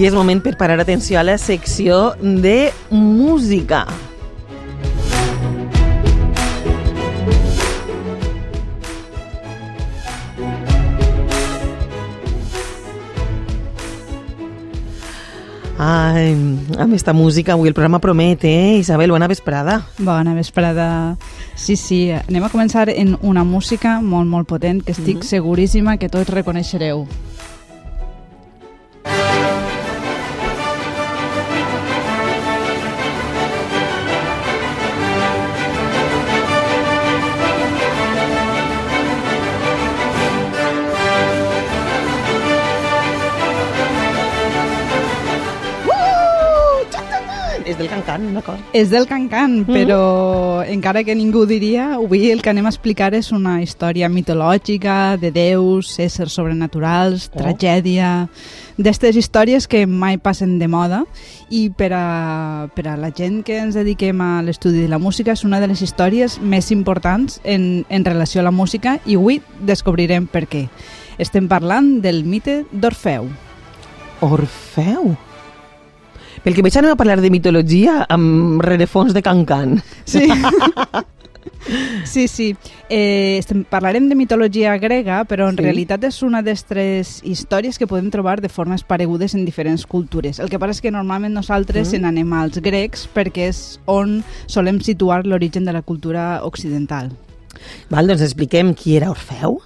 I és moment per parar atenció a la secció de música. Ai, amb esta música avui el programa promet, eh? Isabel, bona vesprada. Bona vesprada. Sí, sí, anem a començar en una música molt, molt potent que estic mm -hmm. seguríssima que tots reconeixereu. És del Cancan, mm -hmm. però encara que ningú diria, avui el que anem a explicar és una història mitològica, de déus, éssers sobrenaturals, oh. tragèdia, d'estes històries que mai passen de moda i per a, per a la gent que ens dediquem a l'estudi de la música és una de les històries més importants en, en relació a la música i avui descobrirem per què. Estem parlant del mite d'Orfeu. Orfeu? Pel que veig anem a parlar de mitologia amb rerefons de Cancan. Sí. Sí, sí. Eh, estem, parlarem de mitologia grega, però en sí. realitat és una d'aquestes històries que podem trobar de formes paregudes en diferents cultures. El que passa és que normalment nosaltres mm. en anem als grecs perquè és on solem situar l'origen de la cultura occidental. Val, doncs expliquem qui era Orfeu.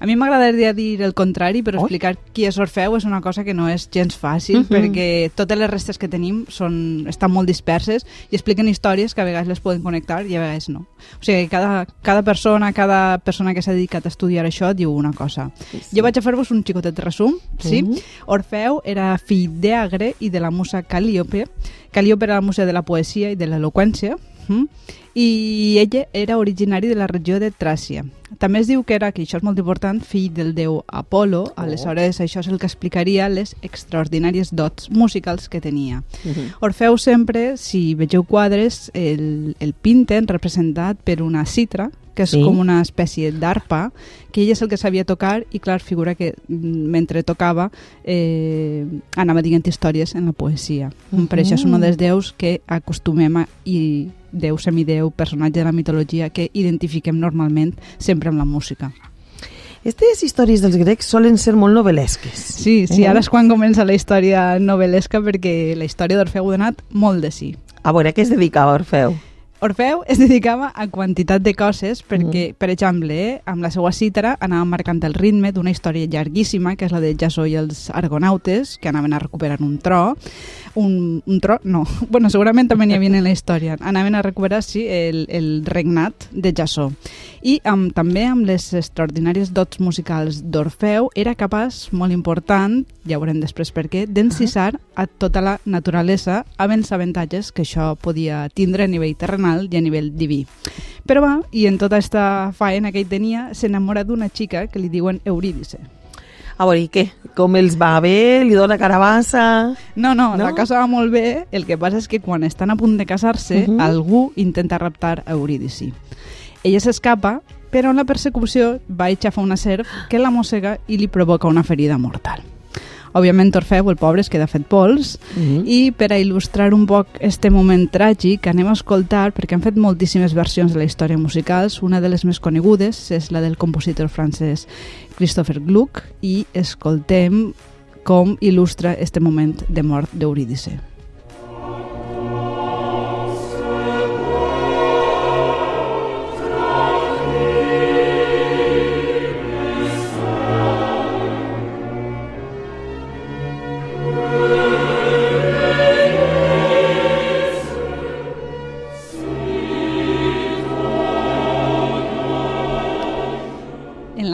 A mi m'agradaria dir el contrari, però oh. explicar qui és Orfeu és una cosa que no és gens fàcil, mhm. -huh. perquè totes les restes que tenim són, estan molt disperses i expliquen històries que a vegades les poden connectar i a vegades no. O sigui, cada, cada persona, cada persona que s'ha dedicat a estudiar això diu una cosa. Sí, sí. Jo vaig a fer-vos un xicotet resum. Sí? Uh mhm. Orfeu era fill d'Agre i de la musa Calíope. Calíope era la musa de la poesia i de l'eloqüència. -huh i ella era originari de la regió de Tràcia. També es diu que era, que això és molt important, fill del déu Apolo, oh. aleshores això és el que explicaria les extraordinàries dots musicals que tenia. Uh mhm. -huh. Orfeu sempre, si vegeu quadres, el, el pinten representat per una citra, que és sí. com una espècie d'arpa, que ell és el que sabia tocar i, clar, figura que mm, mentre tocava eh, anava dient històries en la poesia. Uh -huh. Per això és un dels déus que acostumem a, i déu, semidéu, personatge de la mitologia que identifiquem normalment sempre amb la música. Aquestes històries dels grecs solen ser molt novel·lesques. Sí, sí, eh? ara és quan comença la història novel·lesca perquè la història d'Orfeu ha donat molt de sí. A veure, a què es dedicava Orfeu? Orfeu es dedicava a quantitat de coses perquè, mm. per exemple, eh, amb la seva cítara anava marcant el ritme d'una història llarguíssima, que és la de Jasó i els argonautes, que anaven a recuperar un tro. Un, un tro? No. bueno, segurament també n'hi havia en la història. Anaven a recuperar, sí, el, el regnat de Jasó. I amb, també amb les extraordinàries dots musicals d'Orfeu era capaç, molt important, ja veurem després per què, d'encisar a tota la naturalesa amb els avantatges que això podia tindre a nivell terrenal normal i a nivell diví. Però va, i en tota aquesta faena que ell tenia, s'enamora d'una xica que li diuen Eurídice. A veure, i què? Com els va bé? Li dona carabassa? No, no, no, la casa va molt bé. El que passa és que quan estan a punt de casar-se, uh -huh. algú intenta raptar Eurídice. Ella s'escapa, però en la persecució va aixafar una serp que la mossega i li provoca una ferida mortal. Òbviament Orfeu, el pobre, es queda fet pols mm -hmm. i per a il·lustrar un poc este moment tràgic anem a escoltar, perquè han fet moltíssimes versions de la història musicals, una de les més conegudes és la del compositor francès Christopher Gluck i escoltem com il·lustra este moment de mort d'Eurídice.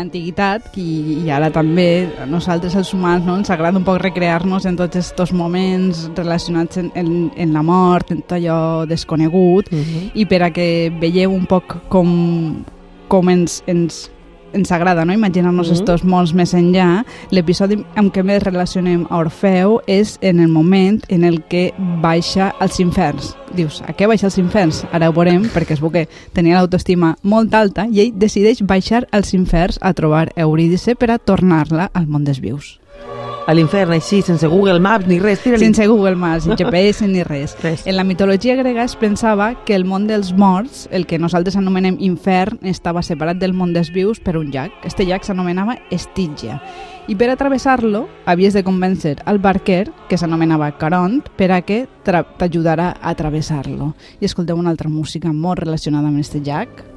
L'antiguitat i, i ara també a nosaltres els humans no, ens agrada un poc recrear-nos en tots aquests moments relacionats en, en, en la mort, en tot allò desconegut uh -huh. i per a que veieu un poc com, com ens, ens ens agrada no? imaginar-nos mm -hmm. estos mons més enllà, l'episodi amb què més relacionem a Orfeu és en el moment en el que baixa als inferns. Dius, a què baixa als inferns? Ara ho veurem, perquè es veu que tenia l'autoestima molt alta i ell decideix baixar als inferns a trobar Eurídice per a tornar-la al món dels vius. A l'infern, així, sense Google Maps ni res. Tira sense Google Maps, ni GPS ni res. res. En la mitologia grega es pensava que el món dels morts, el que nosaltres anomenem infern, estava separat del món dels vius per un llac. Este llac s'anomenava Estígia. I per a travessar-lo havies de convèncer al barquer, que s'anomenava Caront, per a que t'ajudara a travessar-lo. I escolteu una altra música molt relacionada amb este llac.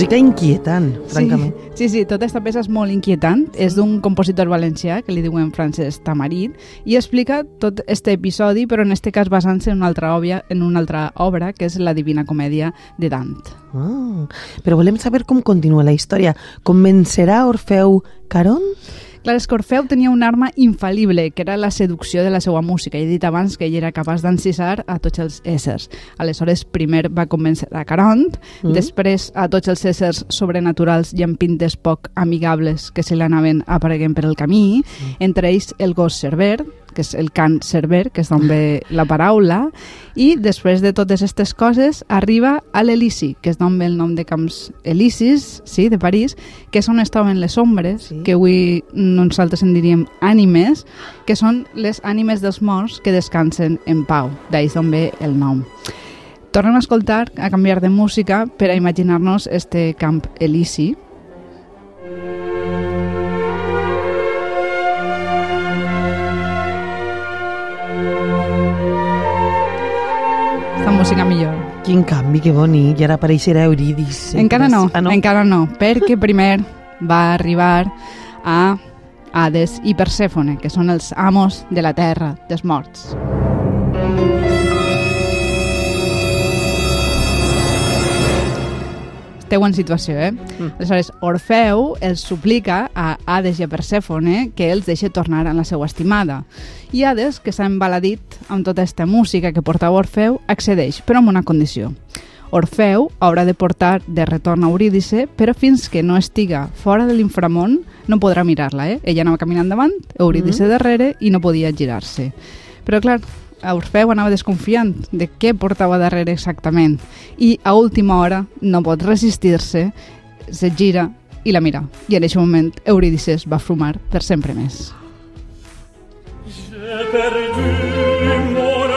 Música inquietant, francament. Sí, sí, sí, tota aquesta peça és molt inquietant. És d'un compositor valencià, que li diuen Francesc Tamarit, i explica tot este episodi, però en este cas basant-se en una altra obra, en una altra obra, que és la Divina Comèdia de Dant. Ah, però volem saber com continua la història. Convencerà Orfeu Caron? Clar, és que Orfeu tenia una arma infal·lible, que era la seducció de la seva música. He dit abans que ell era capaç d'encisar a tots els éssers. Aleshores, primer va convèncer a Caront, mm. després a tots els éssers sobrenaturals i amb pintes poc amigables que se l'anaven apareguent per el camí, mm. entre ells el gos Cerver, que és el cant server, que és d'on ve la paraula, i després de totes aquestes coses arriba a l'Elisi, que és d'on ve el nom de camps Elisis, sí, de París, que és on es troben les ombres, sí. que avui nosaltres en diríem ànimes, que són les ànimes dels morts que descansen en pau, d'ahir d'on ve el nom. Tornem a escoltar, a canviar de música, per a imaginar-nos este camp Elisi, música millor. Quin canvi, que bonic. I ara apareixerà Eurídice. Encara no, ah, no, encara no, perquè primer va arribar a Hades i Persèfone, que són els amos de la terra, dels morts. Esteu en situació, eh? Mm. Aleshores, Orfeu els suplica a Hades i a Persèfone que els deixi tornar a la seva estimada. I Hades, que s'ha embaladit amb tota aquesta música que portava Orfeu, accedeix, però amb una condició. Orfeu haurà de portar de retorn a Eurídice, però fins que no estiga fora de l'inframont no podrà mirar-la, eh? Ella anava caminant davant, Eurídice mm -hmm. darrere i no podia girar-se. Però clar, Orfeu anava desconfiant de què portava darrere exactament i a última hora no pot resistir-se, se gira i la mira. I en aquest moment Eurídice va fumar per sempre més. Je perdu mon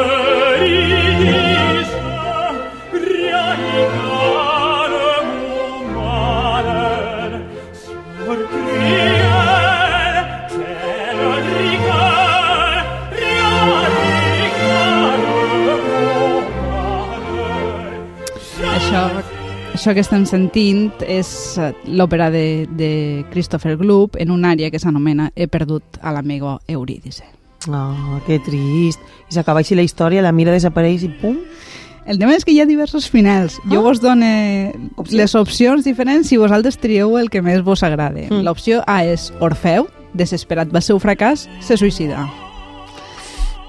això que estem sentint és eh, l'òpera de, de Christopher Gloop en una àrea que s'anomena He perdut a l'amigo Eurídice. Oh, que trist. I s'acaba així la història, la mira desapareix i pum? El tema és que hi ha diversos finals. Ah. Jo vos dono opcions. les opcions diferents i vosaltres trieu el que més vos agrade. Mm. L'opció A és Orfeu, desesperat va ser un fracàs, se suïcida.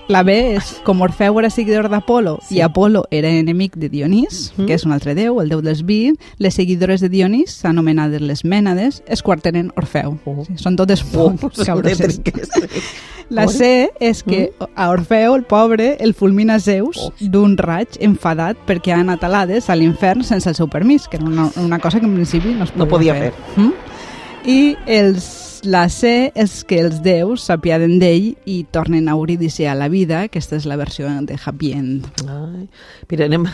La B és, com Orfeu era seguidor d'Apolo sí. i Apolo era enemic de Dionís, mm. que és un altre déu, el déu dels vi, les seguidores de Dionís, anomenades les Mènades, es quartenen Orfeu. Oh. Sí, són totes oh, cabroses. La C és que mm. a Orfeu, el pobre, el fulmina Zeus oh. d'un raig enfadat perquè ha anat a l'Hades, a l'infern, sense el seu permís, que era una, una cosa que en principi no es podia, no podia fer. fer. Mm? I els la C és que els déus s'apiaden d'ell i tornen a Eurídice a la vida. Aquesta és la versió de Happy End. Ai, mira, anem,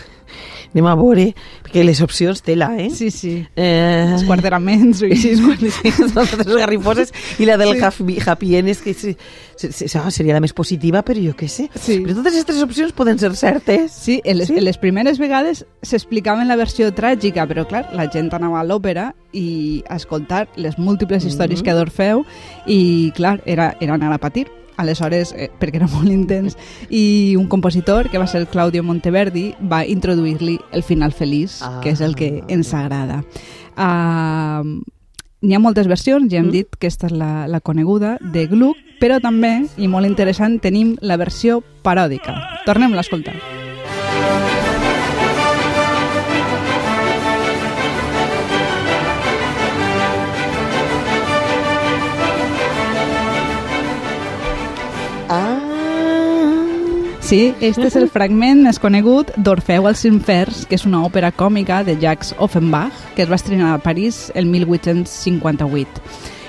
anem a veure, perquè les opcions tela, eh? Sí, sí. Eh... Els quarteraments, o així. Sí, són les garrifoses, i la del sí. happy, happy End és que sí, sí, sí, seria la més positiva, però jo què sé. Sí. Però totes aquestes opcions poden ser certes. Sí, en les, sí? En les primeres vegades s'explicaven la versió tràgica, però clar, la gent anava a l'òpera i a escoltar les múltiples històries mm -hmm. que d'Orfeu i, clar, era, era anar a patir aleshores, eh, perquè era molt intens, i un compositor, que va ser Claudio Monteverdi, va introduir-li el final feliç, ah. que és el que ens agrada. Uh, N'hi ha moltes versions, ja hem mm. dit que aquesta és la, la coneguda, de Gluck, però també, i molt interessant, tenim la versió paròdica. Tornem-la a escoltar. Sí, este és el fragment més conegut d'Orfeu als infers, que és una òpera còmica de Jacques Offenbach, que es va estrenar a París el 1858.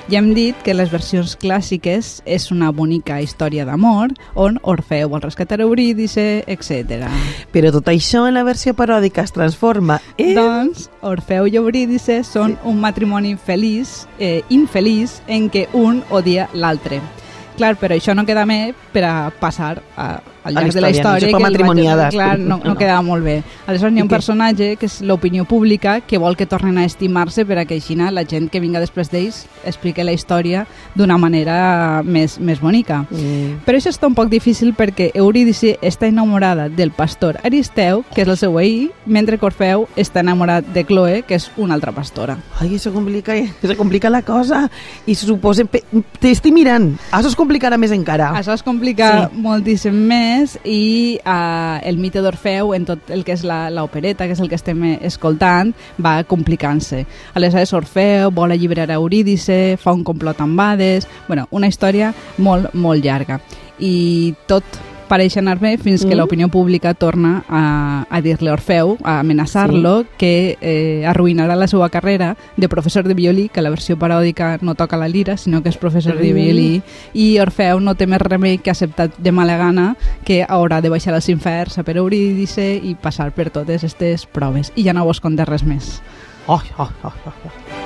Ja hem dit que les versions clàssiques és una bonica història d'amor on Orfeu vol rescatar Eurídice, etc. Però tot això en la versió paròdica es transforma en... Doncs Orfeu i Eurídice són sí. un matrimoni feliç, eh, infeliç, en què un odia l'altre. Clar, però això no queda més per a passar a, al llarg de la història no que matrimoniada. Clar, no, no, no quedava molt bé. Aleshores hi ha un personatge que és l'opinió pública que vol que tornen a estimar-se per a que així la gent que vinga després d'ells expliqui la història d'una manera més, més bonica. Mm. Però això està un poc difícil perquè Eurídice està enamorada del pastor Aristeu, que és el seu veí, mentre que Orfeu està enamorat de Chloe, que és una altra pastora. Ai, això complica, això complica la cosa i se suposa... T'estic mirant, això es complicarà més encara. Això es complica sí. moltíssim més més i uh, el mite d'Orfeu en tot el que és l'opereta, que és el que estem escoltant, va complicant-se. Aleshores Orfeu vol alliberar Eurídice, fa un complot amb Hades... Bueno, una història molt, molt llarga. I tot pareix anar bé fins que mm. l'opinió pública torna a, a dir-li a Orfeu, a amenaçar-lo, sí. que eh, arruïnarà la seva carrera de professor de violí, que la versió paròdica no toca la lira, sinó que és professor mm. de violí, i Orfeu no té més remei que acceptar de mala gana que haurà de baixar als inferns a per Eurídice i passar per totes aquestes proves. I ja no vos conté res més. Oh, oh, oh, oh.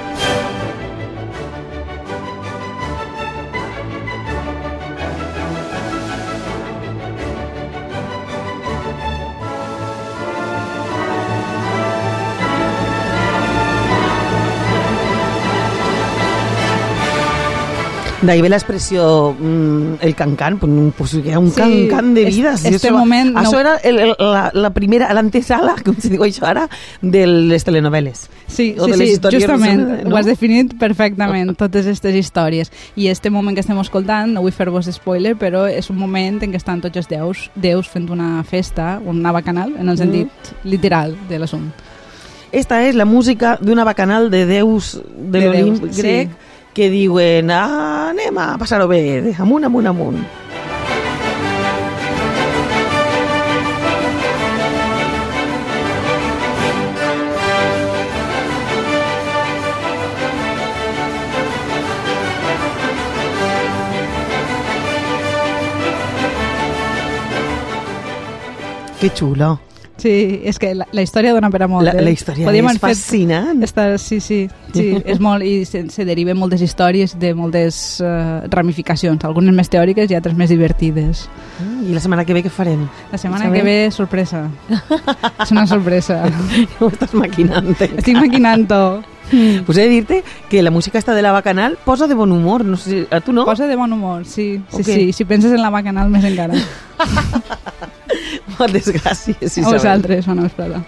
D'ahí ve l'expressió mm, el cancan, pues, hi ha un sí, cancan de vida. Sí, este això, moment... Això no... era el, el, la, la primera, l'antesala, com se diu això ara, de les telenovel·les. Sí, sí, sí, justament, no? ho has definit perfectament, totes aquestes històries. I este moment que estem escoltant, no vull fer-vos spoiler, però és un moment en què estan tots els déus, déus fent una festa, una bacanal, en el sentit mm. literal de l'assumpte. Esta és la música d'una bacanal de déus de, de l'Olimp grec, sí que diuen ah, anem a passar-ho bé, amunt. Que xulo. Sí, és que la, la història dona per a molt. La, eh? la història Podríem és fascinant. Està, sí, sí, sí, és molt, i se, se deriven moltes històries de moltes uh, ramificacions, algunes més teòriques i altres més divertides. Mm, I la setmana que ve què farem? La setmana que ve, sorpresa. és una sorpresa. Ho estàs maquinant. Estic maquinant-ho. Mm. Pues he de dir-te que la música esta de la Bacanal posa de bon humor, no sé si, a tu no? Posa de bon humor, sí, sí, okay. sí. Si penses en la Bacanal més encara. Moltes gràcies, Isabel. A vosaltres, bona vesprada.